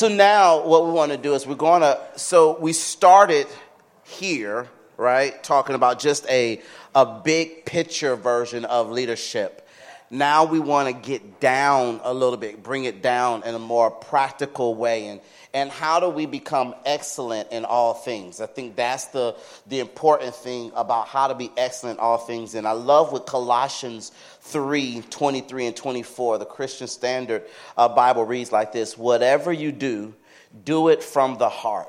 So now what we want to do is we're going to, so we started here, right, talking about just a, a big picture version of leadership. Now we want to get down a little bit, bring it down in a more practical way. And, and how do we become excellent in all things? I think that's the, the important thing about how to be excellent in all things. And I love what Colossians 3 23 and 24, the Christian Standard uh, Bible reads like this Whatever you do, do it from the heart.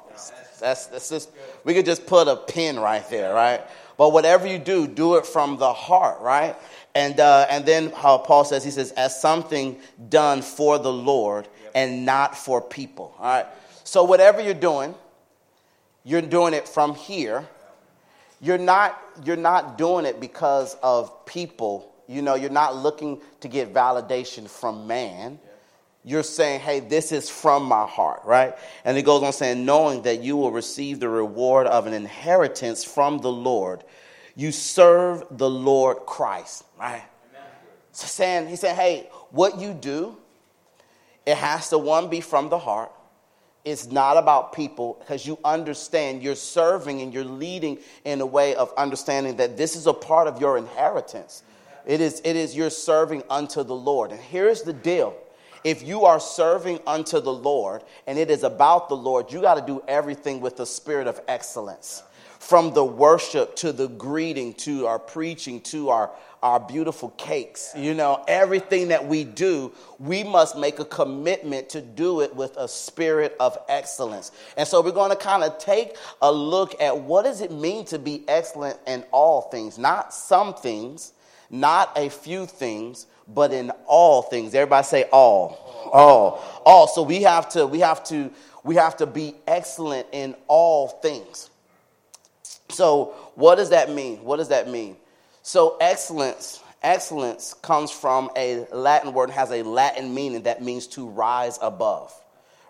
That's, that's just, we could just put a pin right there, right? But whatever you do, do it from the heart, right? And, uh, and then how Paul says, he says, as something done for the Lord and not for people. All right. So whatever you're doing, you're doing it from here. You're not, you're not doing it because of people. You know, you're not looking to get validation from man. You're saying, hey, this is from my heart, right? And it goes on saying, knowing that you will receive the reward of an inheritance from the Lord you serve the Lord Christ, right? So saying, he said, hey, what you do, it has to one be from the heart. It's not about people because you understand you're serving and you're leading in a way of understanding that this is a part of your inheritance. It is, it is you're serving unto the Lord. And here's the deal if you are serving unto the Lord and it is about the Lord, you got to do everything with the spirit of excellence from the worship to the greeting to our preaching to our, our beautiful cakes. You know, everything that we do, we must make a commitment to do it with a spirit of excellence. And so we're going to kind of take a look at what does it mean to be excellent in all things, not some things, not a few things, but in all things. Everybody say all. All. All. So we have to we have to we have to be excellent in all things. So, what does that mean? What does that mean? So, excellence, excellence comes from a Latin word and has a Latin meaning that means to rise above.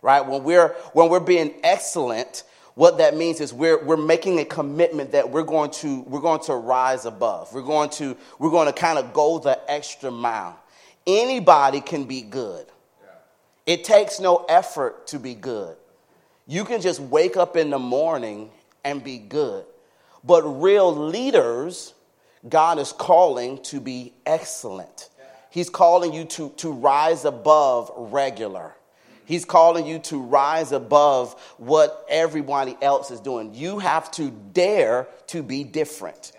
Right? When we're when we're being excellent, what that means is we're, we're making a commitment that we're going to we're going to rise above. We're going to we're going to kind of go the extra mile. Anybody can be good. It takes no effort to be good. You can just wake up in the morning and be good. But real leaders, God is calling to be excellent. He's calling you to, to rise above regular. He's calling you to rise above what everybody else is doing. You have to dare to be different.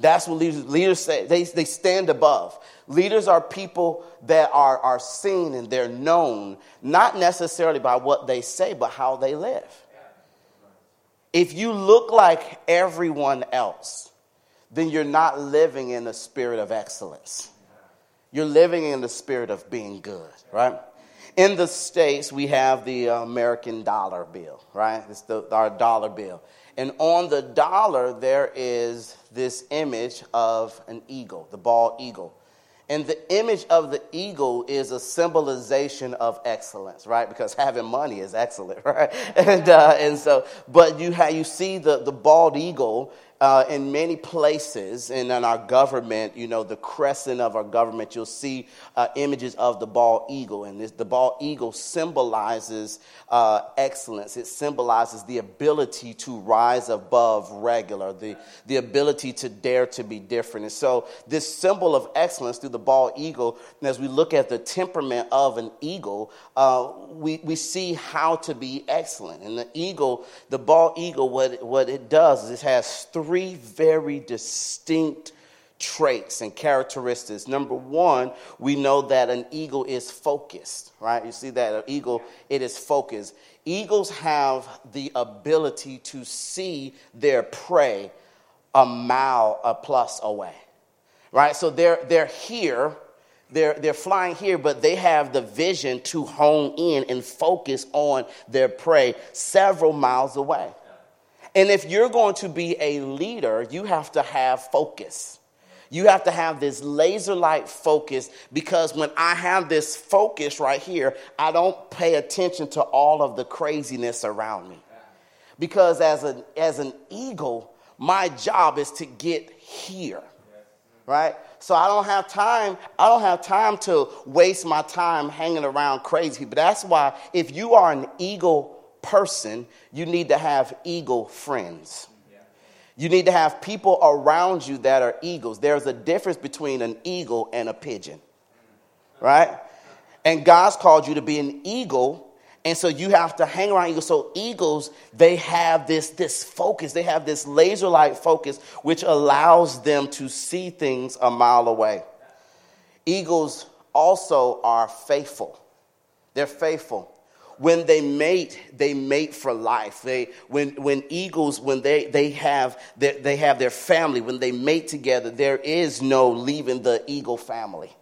That's what leaders, leaders say. They, they stand above. Leaders are people that are, are seen and they're known, not necessarily by what they say, but how they live. If you look like everyone else, then you're not living in the spirit of excellence. You're living in the spirit of being good, right? In the States, we have the American dollar bill, right? It's the, our dollar bill. And on the dollar, there is this image of an eagle, the bald eagle. And the image of the eagle is a symbolization of excellence, right? Because having money is excellent, right? And, uh, and so, but you, have, you see the, the bald eagle uh, in many places and in our government, you know, the crescent of our government, you'll see uh, images of the bald eagle. And this, the bald eagle symbolizes uh, excellence, it symbolizes the ability to rise above regular, the, the ability to dare to be different. And so, this symbol of excellence through the bald eagle, and as we look at the temperament of an eagle, uh, we, we see how to be excellent. And the eagle, the bald eagle, what, what it does is it has three three very distinct traits and characteristics. Number one, we know that an eagle is focused, right? You see that an eagle, it is focused. Eagles have the ability to see their prey a mile a plus away, right? So they're, they're here, they're, they're flying here, but they have the vision to hone in and focus on their prey several miles away. And if you're going to be a leader, you have to have focus. You have to have this laser light focus because when I have this focus right here, I don't pay attention to all of the craziness around me. Because as, a, as an eagle, my job is to get here, right? So I don't have time. I don't have time to waste my time hanging around crazy people. That's why if you are an eagle person, you need to have eagle friends. You need to have people around you that are eagles. There's a difference between an eagle and a pigeon, right? And God's called you to be an eagle and so you have to hang around eagles. So eagles, they have this, this focus. They have this laser light focus, which allows them to see things a mile away. Eagles also are faithful. They're faithful. When they mate, they mate for life. They, when, when eagles, when they, they, have their, they have their family, when they mate together, there is no leaving the eagle family,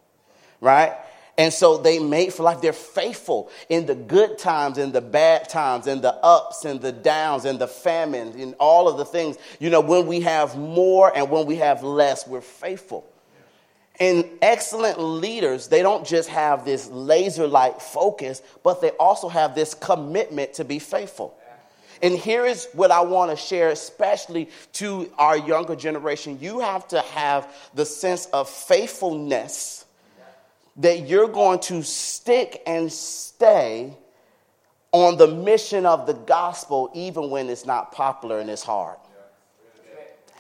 right? And so they mate for life. They're faithful in the good times, in the bad times, in the ups and the downs, and the famine, in all of the things. You know, when we have more and when we have less, we're faithful. And excellent leaders, they don't just have this laser like focus, but they also have this commitment to be faithful. And here is what I want to share, especially to our younger generation. You have to have the sense of faithfulness that you're going to stick and stay on the mission of the gospel even when it's not popular and it's hard.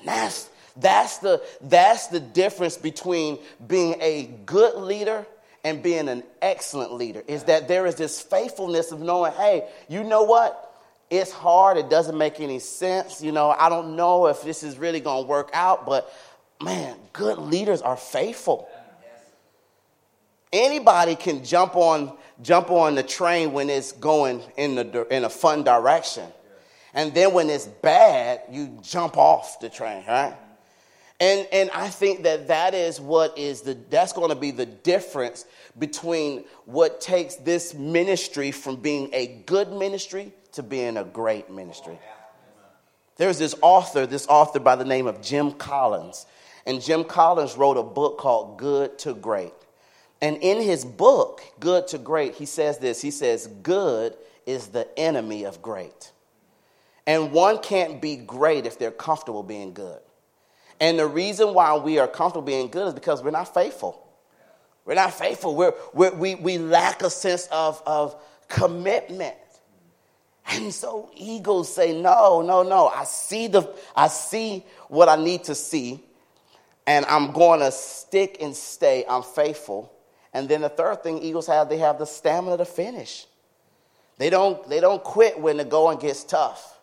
And that's, that's, the, that's the difference between being a good leader and being an excellent leader is that there is this faithfulness of knowing, hey, you know what? It's hard. It doesn't make any sense. You know, I don't know if this is really going to work out, but man, good leaders are faithful. Anybody can jump on, jump on the train when it's going in, the, in a fun direction. And then when it's bad, you jump off the train, right? And, and I think that that is what is the, that's going to be the difference between what takes this ministry from being a good ministry to being a great ministry. There's this author, this author by the name of Jim Collins. And Jim Collins wrote a book called Good to Great. And in his book, Good to Great, he says this He says, Good is the enemy of great. And one can't be great if they're comfortable being good. And the reason why we are comfortable being good is because we're not faithful. We're not faithful. We're, we're, we we lack a sense of, of commitment. And so egos say, no, no, no. I see the I see what I need to see, and I'm going to stick and stay. I'm faithful. And then the third thing Eagles have, they have the stamina to finish. They don't, they don't quit when the going gets tough.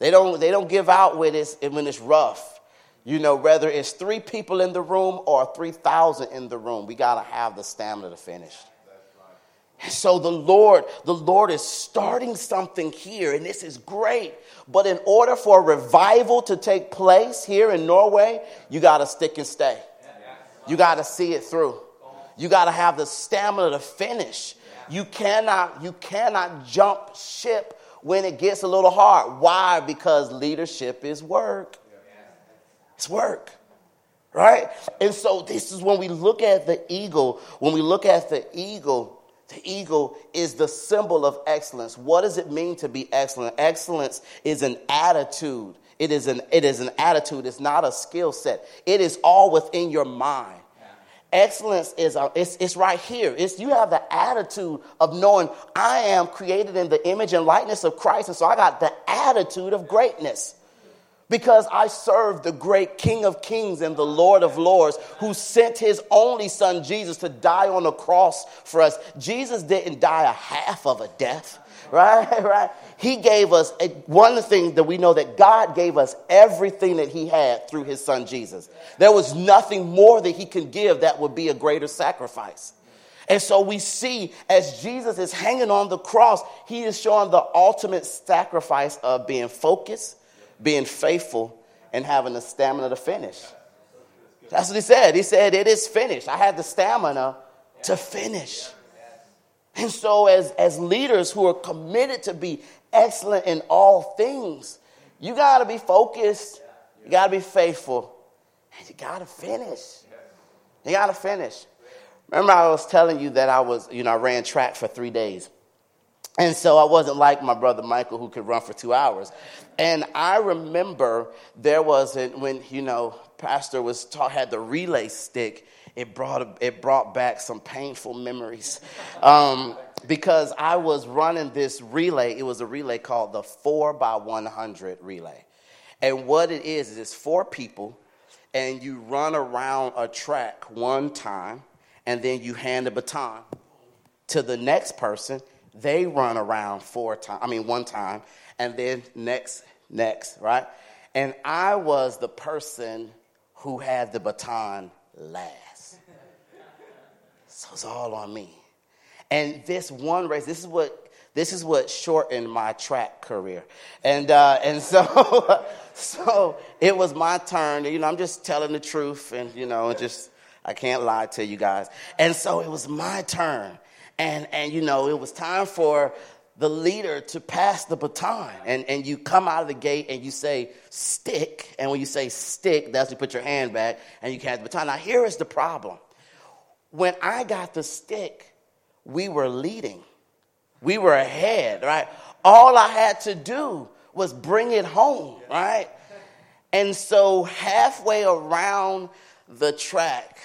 They don't, they don't give out when it's, when it's rough. You know, whether it's three people in the room or 3,000 in the room, we got to have the stamina to finish. So the Lord, the Lord is starting something here, and this is great. But in order for a revival to take place here in Norway, you got to stick and stay. You got to see it through. You got to have the stamina to finish. You cannot, you cannot jump ship when it gets a little hard. Why? Because leadership is work. It's work. Right? And so this is when we look at the eagle, when we look at the eagle, the eagle is the symbol of excellence. What does it mean to be excellent? Excellence is an attitude. It is an, it is an attitude. It's not a skill set. It is all within your mind. Excellence is a, it's, it's right here. It's you have the attitude of knowing I am created in the image and likeness of Christ, and so I got the attitude of greatness because I serve the great King of Kings and the Lord of Lords who sent his only son Jesus to die on the cross for us. Jesus didn't die a half of a death. Right, right. He gave us a, one thing that we know that God gave us everything that He had through His Son Jesus. There was nothing more that He can give that would be a greater sacrifice. And so we see as Jesus is hanging on the cross, He is showing the ultimate sacrifice of being focused, being faithful, and having the stamina to finish. That's what He said. He said, It is finished. I had the stamina to finish. And so, as, as leaders who are committed to be excellent in all things, you got to be focused, you got to be faithful, and you got to finish. You got to finish. Remember, I was telling you that I was, you know, I ran track for three days. And so I wasn't like my brother Michael who could run for two hours. And I remember there was a, when, you know, Pastor was taught, had the relay stick, it brought, it brought back some painful memories. Um, because I was running this relay. It was a relay called the 4 by 100 relay. And what it is, is it's four people, and you run around a track one time, and then you hand the baton to the next person. They run around four times, I mean, one time, and then next, next, right? And I was the person who had the baton last. So it's all on me. And this one race, this is what this is what shortened my track career. And uh, and so so it was my turn. You know, I'm just telling the truth, and you know, just I can't lie to you guys. And so it was my turn, and and you know, it was time for the leader to pass the baton. And, and you come out of the gate and you say, stick. And when you say stick, that's when you put your hand back and you catch the baton. Now, here is the problem. When I got the stick, we were leading, we were ahead, right? All I had to do was bring it home, right? And so, halfway around the track,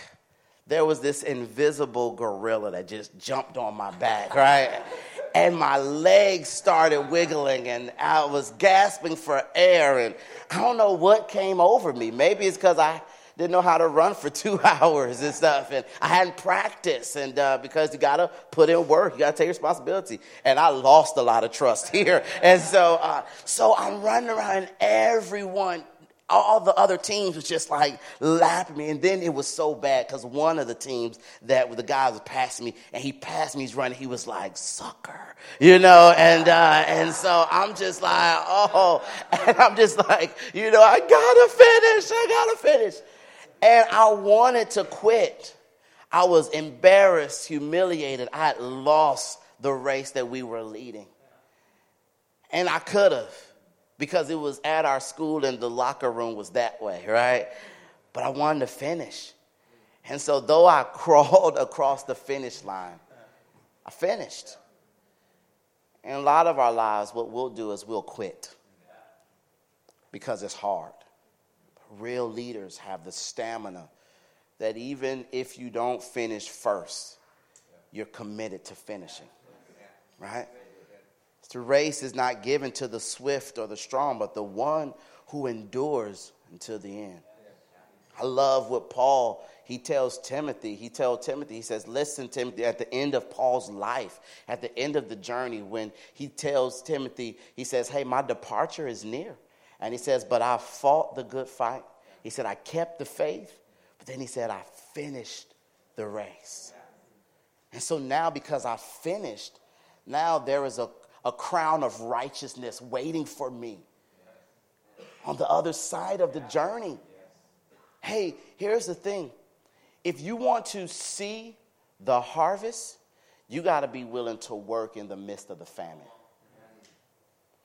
there was this invisible gorilla that just jumped on my back, right? and my legs started wiggling and I was gasping for air and I don't know what came over me. Maybe it's because I didn't know how to run for two hours and stuff, and I hadn't practiced. And uh, because you gotta put in work, you gotta take responsibility. And I lost a lot of trust here, and so uh, so I'm running around, and everyone all the other teams was just like lapping me. And then it was so bad because one of the teams that the guy was passing me and he passed me, he's running, he was like, sucker, you know? And, uh, and so I'm just like, oh, and I'm just like, you know, I gotta finish, I gotta finish. And I wanted to quit. I was embarrassed, humiliated. I had lost the race that we were leading. And I could have because it was at our school and the locker room was that way, right? But I wanted to finish. And so, though I crawled across the finish line, I finished. In a lot of our lives, what we'll do is we'll quit because it's hard. Real leaders have the stamina that even if you don't finish first, you're committed to finishing, right? The race is not given to the swift or the strong, but the one who endures until the end. I love what Paul he tells Timothy. He tells Timothy, he says, Listen, Timothy, at the end of Paul's life, at the end of the journey, when he tells Timothy, he says, Hey, my departure is near. And he says, But I fought the good fight. He said, I kept the faith. But then he said, I finished the race. And so now, because I finished, now there is a a crown of righteousness waiting for me on the other side of the journey. Hey, here's the thing if you want to see the harvest, you got to be willing to work in the midst of the famine.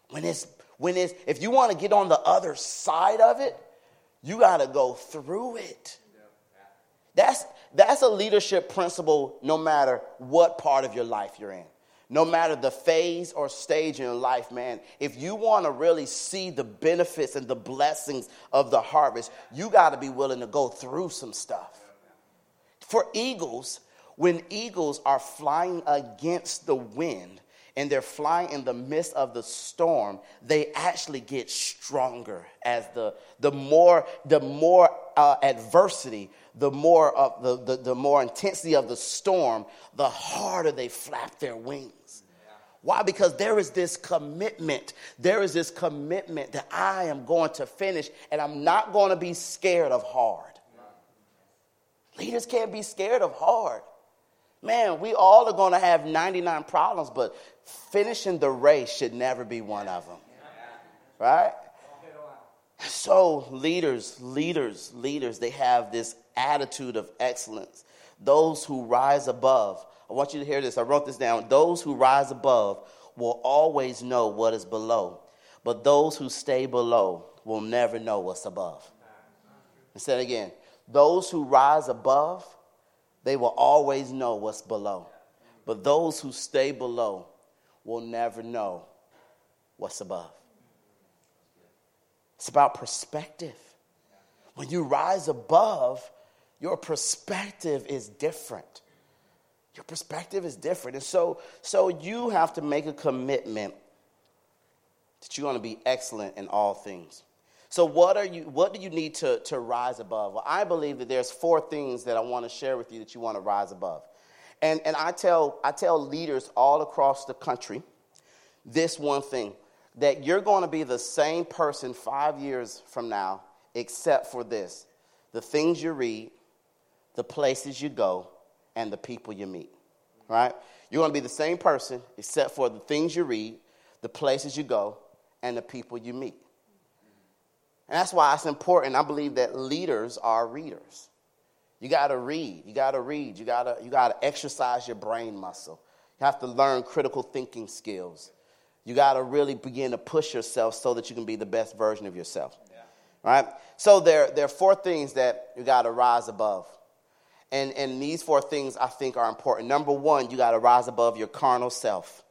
When it's, when it's, if you want to get on the other side of it, you got to go through it. That's, that's a leadership principle no matter what part of your life you're in no matter the phase or stage in life, man, if you want to really see the benefits and the blessings of the harvest, you got to be willing to go through some stuff. For eagles, when eagles are flying against the wind and they're flying in the midst of the storm, they actually get stronger as the, the more, the more uh, adversity the more of the, the, the more intensity of the storm, the harder they flap their wings. Why? Because there is this commitment. There is this commitment that I am going to finish and I'm not going to be scared of hard. Leaders can't be scared of hard. Man, we all are going to have 99 problems, but finishing the race should never be one of them. Right? So, leaders, leaders, leaders, they have this attitude of excellence. Those who rise above I want you to hear this. I wrote this down. Those who rise above will always know what is below, but those who stay below will never know what's above. I said again. Those who rise above, they will always know what's below. But those who stay below will never know what's above. It's about perspective. When you rise above, your perspective is different. Your perspective is different. And so, so you have to make a commitment that you're going to be excellent in all things. So what are you what do you need to, to rise above? Well, I believe that there's four things that I want to share with you that you want to rise above. And and I tell I tell leaders all across the country this one thing that you're going to be the same person 5 years from now except for this. The things you read, the places you go, and the people you meet. Right? You're going to be the same person except for the things you read, the places you go, and the people you meet. And that's why it's important. I believe that leaders are readers. You got to read. You got to read. You got to you got to exercise your brain muscle. You have to learn critical thinking skills. You got to really begin to push yourself so that you can be the best version of yourself. Yeah. Right? So there, there are four things that you got to rise above. And, and these four things I think are important. Number one, you got to rise above your carnal self.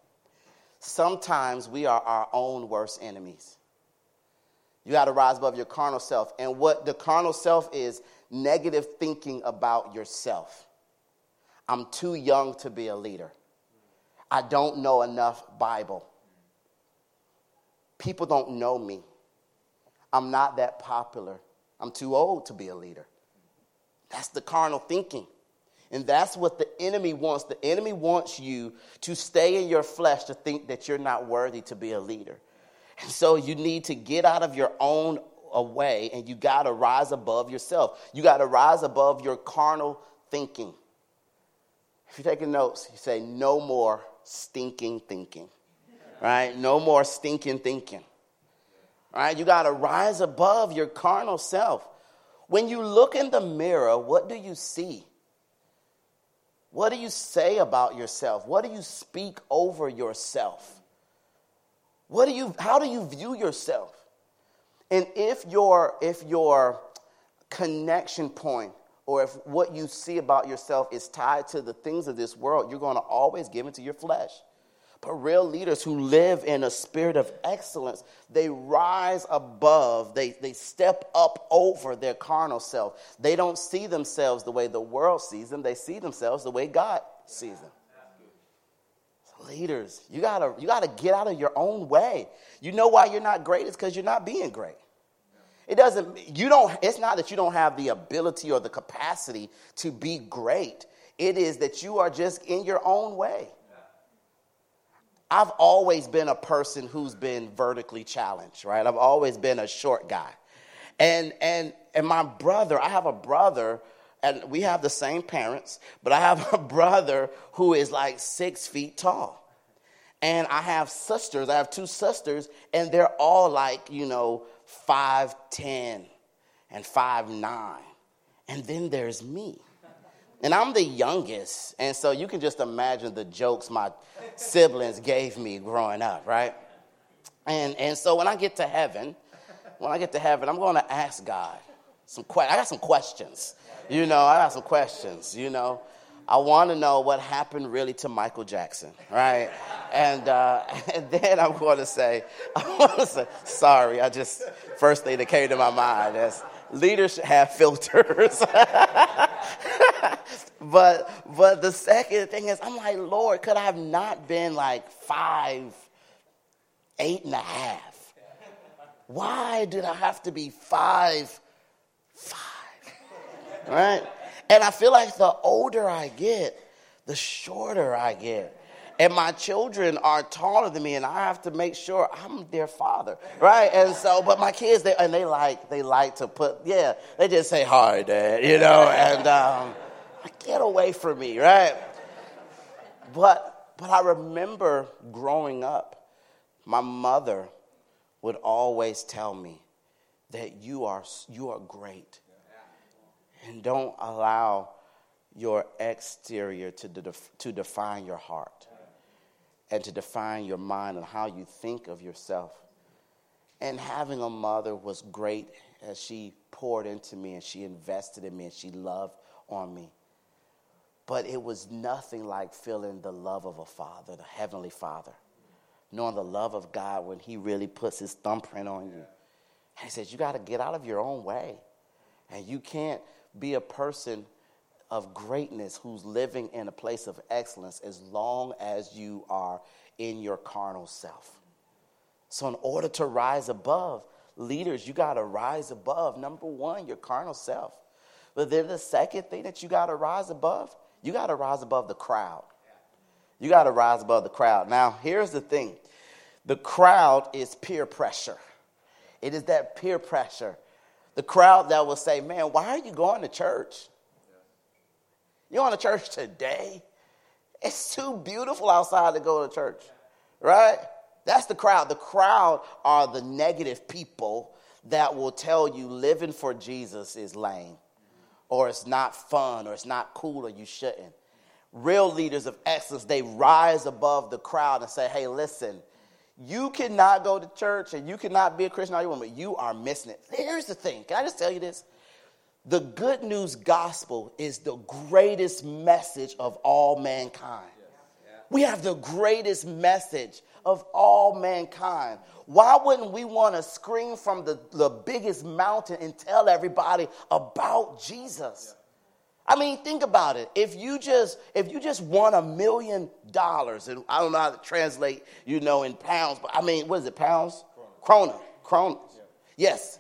Sometimes we are our own worst enemies. You got to rise above your carnal self. And what the carnal self is negative thinking about yourself. I'm too young to be a leader. I don't know enough Bible. People don't know me. I'm not that popular. I'm too old to be a leader. That's the carnal thinking. And that's what the enemy wants. The enemy wants you to stay in your flesh to think that you're not worthy to be a leader. And so you need to get out of your own way and you got to rise above yourself. You got to rise above your carnal thinking. If you're taking notes, you say, no more stinking thinking, right? No more stinking thinking, right? You got to rise above your carnal self. When you look in the mirror, what do you see? What do you say about yourself? What do you speak over yourself? What do you, how do you view yourself? And if your, if your connection point or if what you see about yourself is tied to the things of this world, you're going to always give into your flesh. But real leaders who live in a spirit of excellence, they rise above, they, they step up over their carnal self. They don't see themselves the way the world sees them, they see themselves the way God sees them leaders, you gotta, you gotta get out of your own way. You know why you're not great? It's because you're not being great. It doesn't, you don't, it's not that you don't have the ability or the capacity to be great. It is that you are just in your own way. I've always been a person who's been vertically challenged, right? I've always been a short guy. And and and my brother, I have a brother and we have the same parents, but I have a brother who is like six feet tall. And I have sisters, I have two sisters, and they're all like, you know, 5'10 and 5'9. And then there's me. And I'm the youngest. And so you can just imagine the jokes my siblings gave me growing up, right? And, and so when I get to heaven, when I get to heaven, I'm going to ask God some questions. I got some questions. You know, I got some questions, you know. I want to know what happened really to Michael Jackson, right? And, uh, and then I'm going to say, I want to say, sorry, I just, first thing that came to my mind is leaders have filters. but, but the second thing is, I'm like, Lord, could I have not been like five, eight and a half? Why did I have to be five, five? right? And I feel like the older I get, the shorter I get. And my children are taller than me, and I have to make sure I'm their father, right? And so, but my kids, they and they like they like to put, yeah, they just say hi, dad, you know, and um, get away from me, right? But but I remember growing up, my mother would always tell me that you are you are great and don't allow your exterior to, de- to define your heart and to define your mind and how you think of yourself. And having a mother was great as she poured into me and she invested in me and she loved on me. But it was nothing like feeling the love of a father, the heavenly father. knowing the love of God when He really puts His thumbprint on you. And He says, You got to get out of your own way. And you can't be a person of greatness who's living in a place of excellence as long as you are in your carnal self. So, in order to rise above, leaders, you got to rise above number one, your carnal self. But then the second thing that you got to rise above, you got to rise above the crowd. You got to rise above the crowd. Now, here's the thing the crowd is peer pressure. It is that peer pressure. The crowd that will say, Man, why are you going to church? You going to church today? It's too beautiful outside to go to church, right? That's the crowd. The crowd are the negative people that will tell you living for Jesus is lame, or it's not fun, or it's not cool, or you shouldn't. Real leaders of excellence, they rise above the crowd and say, hey, listen, you cannot go to church and you cannot be a Christian all you want, but you are missing it. Here's the thing. Can I just tell you this? The good news gospel is the greatest message of all mankind. We have the greatest message of all mankind. Why wouldn't we want to scream from the, the biggest mountain and tell everybody about Jesus? I mean, think about it. If you just if you just won a million dollars, and I don't know how to translate, you know, in pounds, but I mean, what is it, pounds? Krona. Krona. Yes.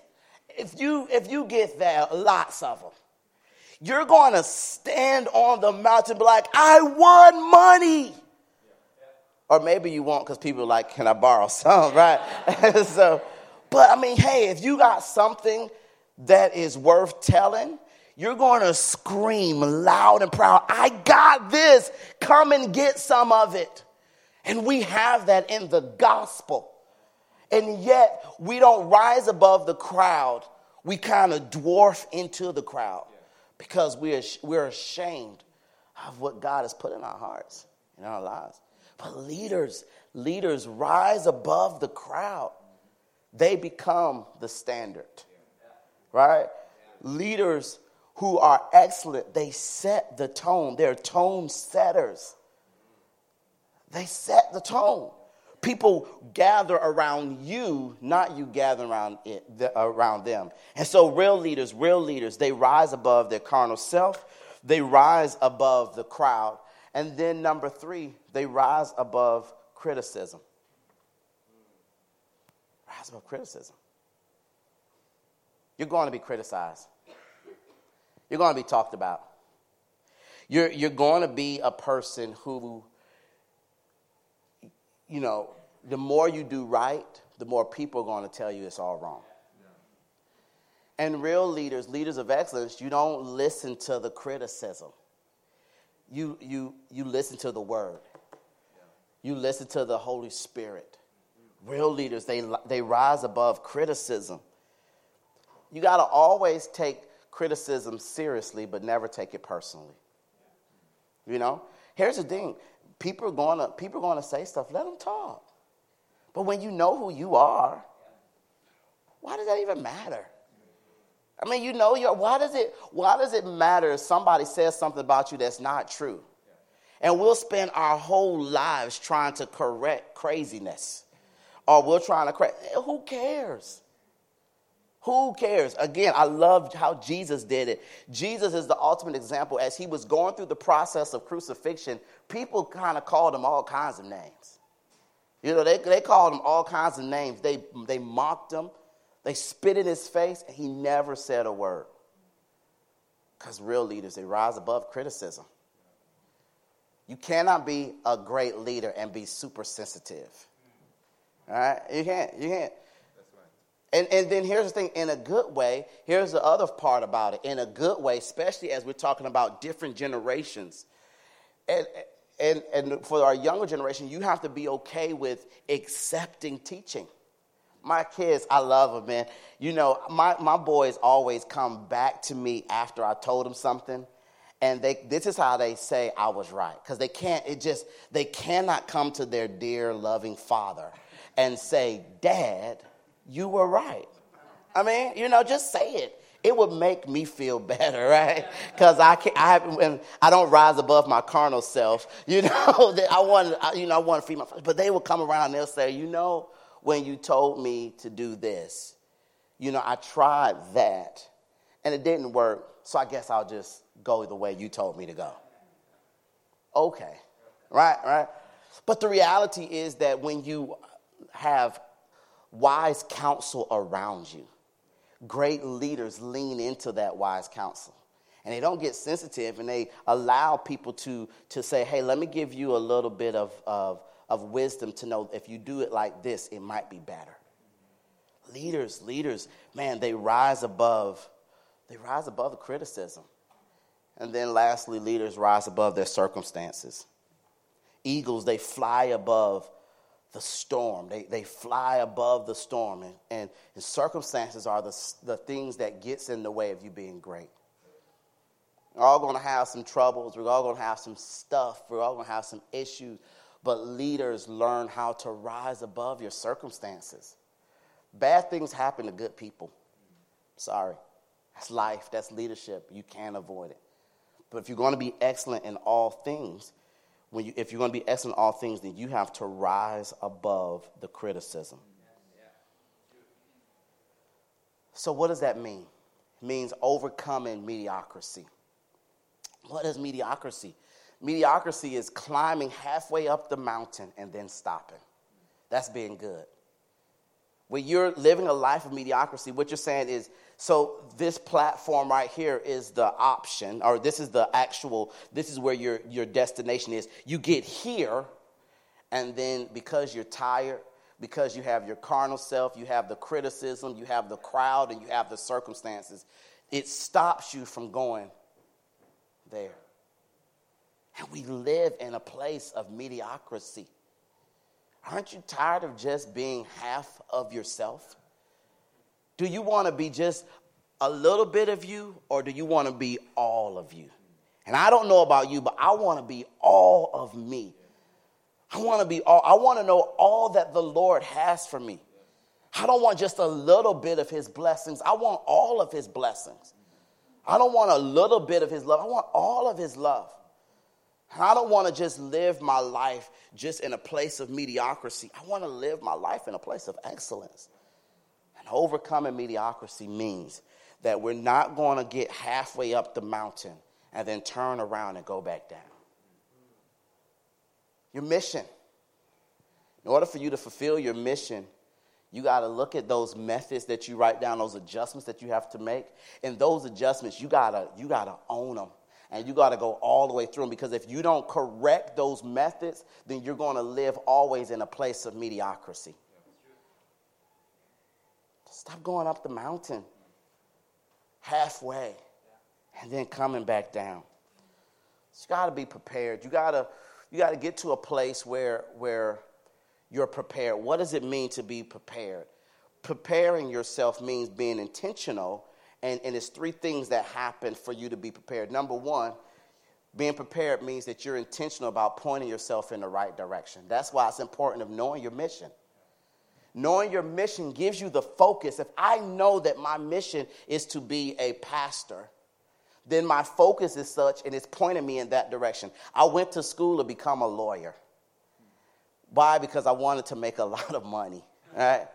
If you if you get that, lots of them, you're going to stand on the mountain and be like, I won money. Or maybe you won't because people are like, can I borrow some, right? so, but I mean, hey, if you got something that is worth telling, you're going to scream loud and proud, I got this. Come and get some of it. And we have that in the gospel. And yet, we don't rise above the crowd. We kind of dwarf into the crowd because we're, we're ashamed of what God has put in our hearts, in our lives. But leaders, leaders rise above the crowd. They become the standard, right? Leaders who are excellent, they set the tone. They're tone setters. They set the tone. People gather around you, not you gather around it, around them. And so, real leaders, real leaders, they rise above their carnal self. They rise above the crowd. And then, number three, they rise above criticism. Rise above criticism. You're going to be criticized. You're going to be talked about. You're, you're going to be a person who, you know, the more you do right, the more people are going to tell you it's all wrong. And real leaders, leaders of excellence, you don't listen to the criticism you, you, you listen to the word. You listen to the Holy Spirit. Real leaders, they, they rise above criticism. You got to always take criticism seriously, but never take it personally. You know? Here's the thing people are going to people are going to say stuff, let them talk. But when you know who you are, why does that even matter? I mean, you know, why does it why does it matter if somebody says something about you that's not true? And we'll spend our whole lives trying to correct craziness. Or we're trying to correct eh, who cares? Who cares? Again, I love how Jesus did it. Jesus is the ultimate example. As he was going through the process of crucifixion, people kind of called him all kinds of names. You know, they, they called him all kinds of names. They, they mocked him, they spit in his face, and he never said a word. Because real leaders, they rise above criticism. You cannot be a great leader and be super sensitive. All right? You can't. You can't. And, and then here's the thing in a good way, here's the other part about it. In a good way, especially as we're talking about different generations. And, and, and for our younger generation, you have to be okay with accepting teaching. My kids, I love them, man. You know, my, my boys always come back to me after I told them something. And they, this is how they say I was right. Because they can't, it just, they cannot come to their dear, loving father and say, Dad, you were right. I mean, you know, just say it. it would make me feel better, right? Because I can't, I have, I don't rise above my carnal self. You know, that I want, you know, I want to feed my. But they will come around and they'll say, you know, when you told me to do this, you know, I tried that, and it didn't work. So I guess I'll just go the way you told me to go. Okay, right, right. But the reality is that when you have wise counsel around you great leaders lean into that wise counsel. And they don't get sensitive and they allow people to, to say, hey, let me give you a little bit of, of, of wisdom to know if you do it like this, it might be better. Leaders, leaders, man, they rise above, they rise above the criticism. And then lastly, leaders rise above their circumstances. Eagles, they fly above the storm. They, they fly above the storm. And, and, and circumstances are the, the things that gets in the way of you being great. We're all going to have some troubles. We're all going to have some stuff. We're all going to have some issues. But leaders learn how to rise above your circumstances. Bad things happen to good people. Sorry. That's life. That's leadership. You can't avoid it. But if you're going to be excellent in all things, when you, if you're going to be excellent in all things, then you have to rise above the criticism. So, what does that mean? It means overcoming mediocrity. What is mediocrity? Mediocrity is climbing halfway up the mountain and then stopping. That's being good. When you're living a life of mediocrity, what you're saying is so this platform right here is the option, or this is the actual, this is where your, your destination is. You get here, and then because you're tired, because you have your carnal self, you have the criticism, you have the crowd, and you have the circumstances, it stops you from going there. And we live in a place of mediocrity. Aren't you tired of just being half of yourself? Do you want to be just a little bit of you or do you want to be all of you? And I don't know about you, but I want to be all of me. I want to be all, I want to know all that the Lord has for me. I don't want just a little bit of his blessings. I want all of his blessings. I don't want a little bit of his love. I want all of his love. I don't want to just live my life just in a place of mediocrity. I want to live my life in a place of excellence And overcoming mediocrity means that we're not going to get halfway up the mountain and then turn around and go back down. Your mission. In order for you to fulfill your mission, you got to look at those methods that you write down, those adjustments that you have to make. And those adjustments, you got to you got to own them. And you got to go all the way through them because if you don't correct those methods, then you're going to live always in a place of mediocrity. Stop going up the mountain halfway and then coming back down. So you got to be prepared. You got to you got to get to a place where where you're prepared. What does it mean to be prepared? Preparing yourself means being intentional, and, and it's three things that happen for you to be prepared. Number one, being prepared means that you're intentional about pointing yourself in the right direction. That's why it's important of knowing your mission. Knowing your mission gives you the focus. If I know that my mission is to be a pastor, then my focus is such and it's pointing me in that direction. I went to school to become a lawyer. Why? Because I wanted to make a lot of money, right?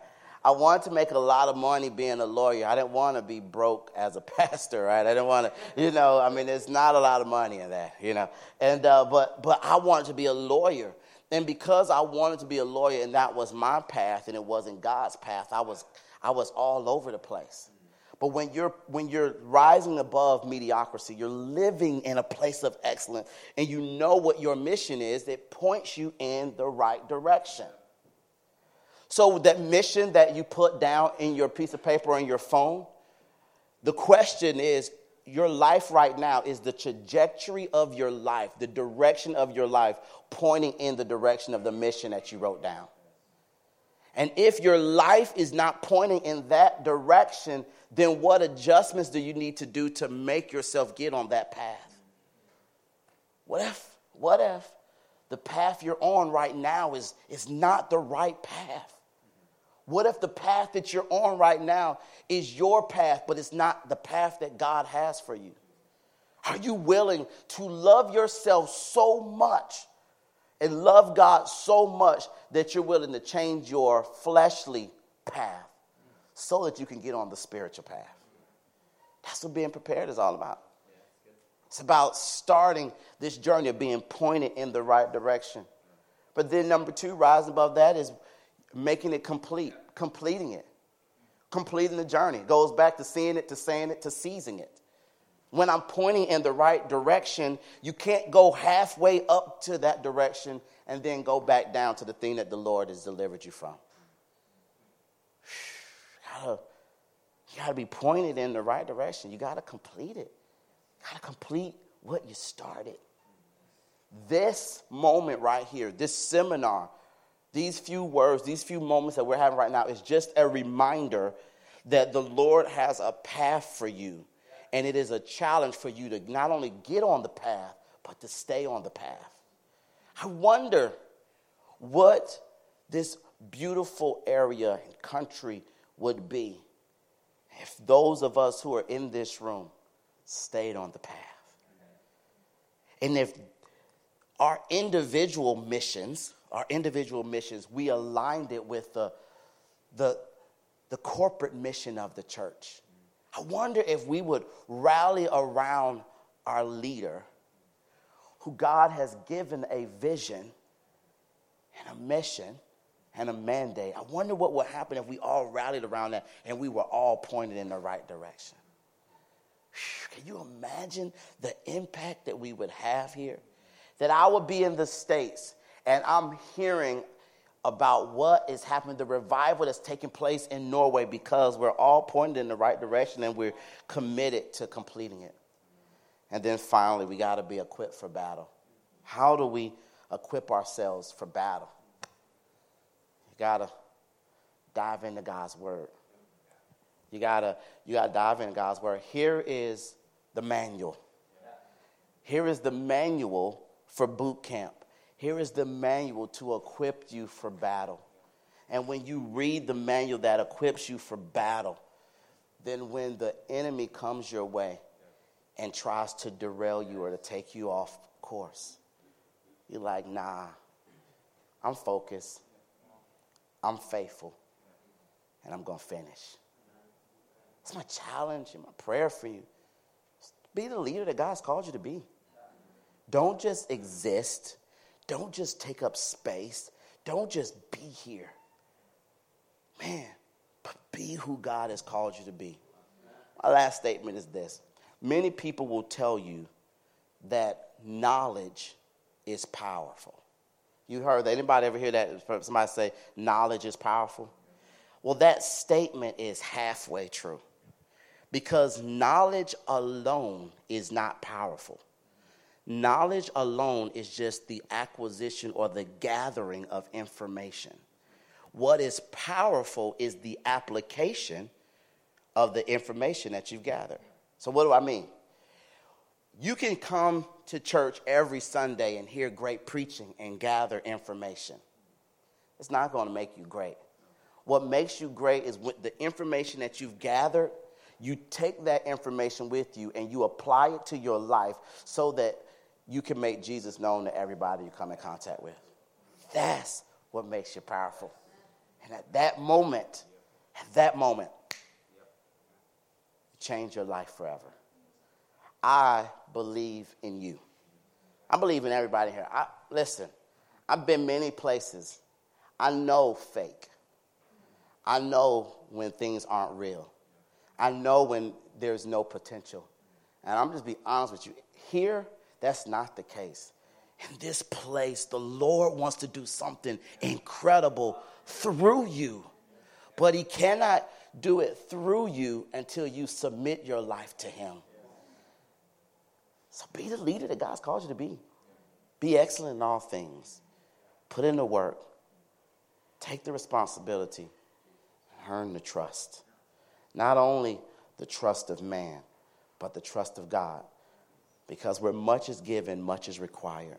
I wanted to make a lot of money being a lawyer. I didn't want to be broke as a pastor, right? I didn't want to, you know, I mean, there's not a lot of money in that, you know. And, uh, but, but I wanted to be a lawyer. And because I wanted to be a lawyer and that was my path and it wasn't God's path, I was, I was all over the place. But when you're, when you're rising above mediocrity, you're living in a place of excellence, and you know what your mission is, it points you in the right direction. So, that mission that you put down in your piece of paper on your phone, the question is your life right now is the trajectory of your life, the direction of your life, pointing in the direction of the mission that you wrote down. And if your life is not pointing in that direction, then what adjustments do you need to do to make yourself get on that path? What if, what if the path you're on right now is, is not the right path? What if the path that you're on right now is your path, but it's not the path that God has for you? Are you willing to love yourself so much and love God so much that you're willing to change your fleshly path so that you can get on the spiritual path? That's what being prepared is all about. It's about starting this journey of being pointed in the right direction. But then, number two, rising above that is making it complete, completing it, completing the journey. It goes back to seeing it, to saying it, to seizing it. When I'm pointing in the right direction, you can't go halfway up to that direction and then go back down to the thing that the Lord has delivered you from. You gotta, you gotta be pointed in the right direction. You gotta complete it. Gotta complete what you started. This moment right here, this seminar, these few words, these few moments that we're having right now is just a reminder that the Lord has a path for you. And it is a challenge for you to not only get on the path, but to stay on the path. I wonder what this beautiful area and country would be if those of us who are in this room stayed on the path. And if our individual missions, our individual missions, we aligned it with the, the, the corporate mission of the church. I wonder if we would rally around our leader who God has given a vision and a mission and a mandate. I wonder what would happen if we all rallied around that and we were all pointed in the right direction. Can you imagine the impact that we would have here? That I would be in the States and I'm hearing about what is happening, the revival that's taking place in Norway because we're all pointed in the right direction and we're committed to completing it. And then finally, we got to be equipped for battle. How do we equip ourselves for battle? You got to dive into God's word. You got to you got to dive in God's word. Here is the manual. Here is the manual for boot camp. Here is the manual to equip you for battle. And when you read the manual that equips you for battle, then when the enemy comes your way and tries to derail you or to take you off course, you're like, nah, I'm focused, I'm faithful, and I'm to finish. It's my challenge and my prayer for you. Be the leader that God's called you to be. Don't just exist don't just take up space. Don't just be here. Man, but be who God has called you to be. My last statement is this many people will tell you that knowledge is powerful. You heard that? Anybody ever hear that? Somebody say knowledge is powerful? Well, that statement is halfway true because knowledge alone is not powerful. Knowledge alone is just the acquisition or the gathering of information. What is powerful is the application of the information that you've gathered. So, what do I mean? You can come to church every Sunday and hear great preaching and gather information. It's not going to make you great. What makes you great is the information that you've gathered, you take that information with you and you apply it to your life so that you can make Jesus known to everybody you come in contact with. That's what makes you powerful. And at that moment, at that moment, you change your life forever. I believe in you. I believe in everybody here. I, listen, I've been many places. I know fake. I know when things aren't real. I know when there's no potential. And I'm just be honest with you. Here, that's not the case. In this place, the Lord wants to do something incredible through you. But He cannot do it through you until you submit your life to Him. So be the leader that God's called you to be. Be excellent in all things. Put in the work. Take the responsibility. Earn the trust. Not only the trust of man, but the trust of God because where much is given, much is required.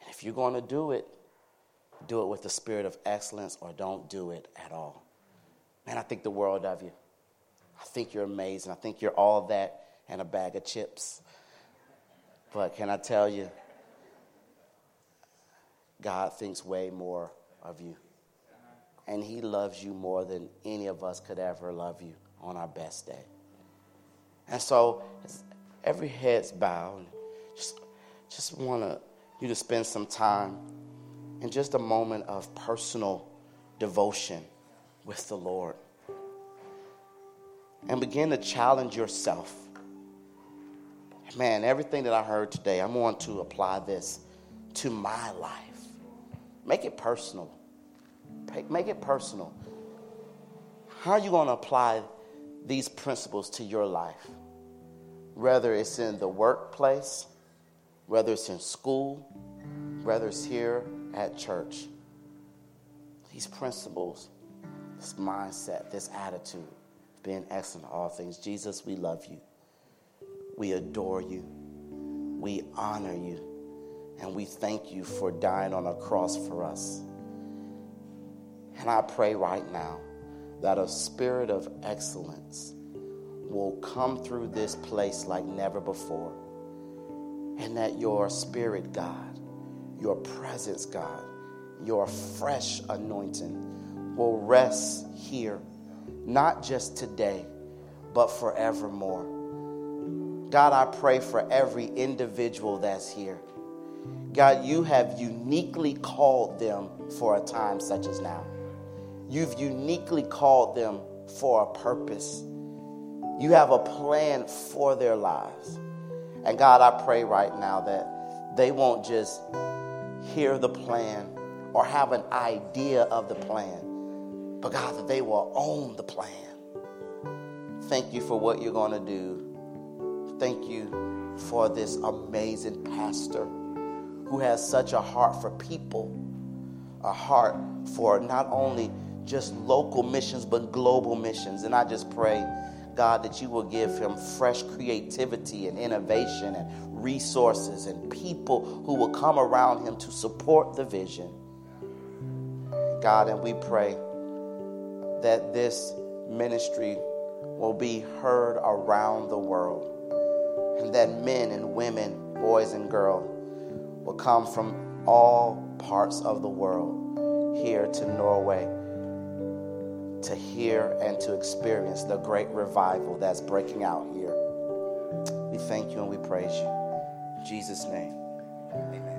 And if you're going to do it, do it with the spirit of excellence or don't do it at all. Man, I think the world of you. I think you're amazing. I think you're all that and a bag of chips. But can I tell you, God thinks way more of you. And He loves you more than any of us could ever love you on our best day. And so, every head's bowed, just, just want to you to spend some time in just a moment of personal devotion with the Lord. And begin to challenge yourself. Man, everything that I heard today, I'm going to apply this to my life. Make it personal. Make it personal. How are you going to apply these principles to your life? Whether it's in the workplace, whether it's in school, whether it's here at church. These principles, this mindset, this attitude, being excellent in all things. Jesus, we love you. We adore you. We honor you. And we thank you for dying on a cross for us. And I pray right now that a spirit of excellence will come through this place like never before. And that your spirit, God, your presence, God, your fresh anointing will rest here, not just today, but forevermore. God, I pray for every individual that's here. God, you have uniquely called them for a time such as now. You've uniquely called them for a purpose. You have a plan for their lives. And God, I pray right now that they won't just hear the plan or have an idea of the plan, but God, that they will own the plan. Thank you for what you're going to do. Thank you for this amazing pastor who has such a heart for people, a heart for not only just local missions, but global missions. And I just pray, God, that you will give him fresh creativity and innovation and resources and people who will come around him to support the vision. God, and we pray that this ministry will be heard around the world and that men and women, boys and girls, will come from all parts of the world here to Norway to hear and to experience the great revival that's breaking out here. We thank you and we praise you. In Jesus' name, amen.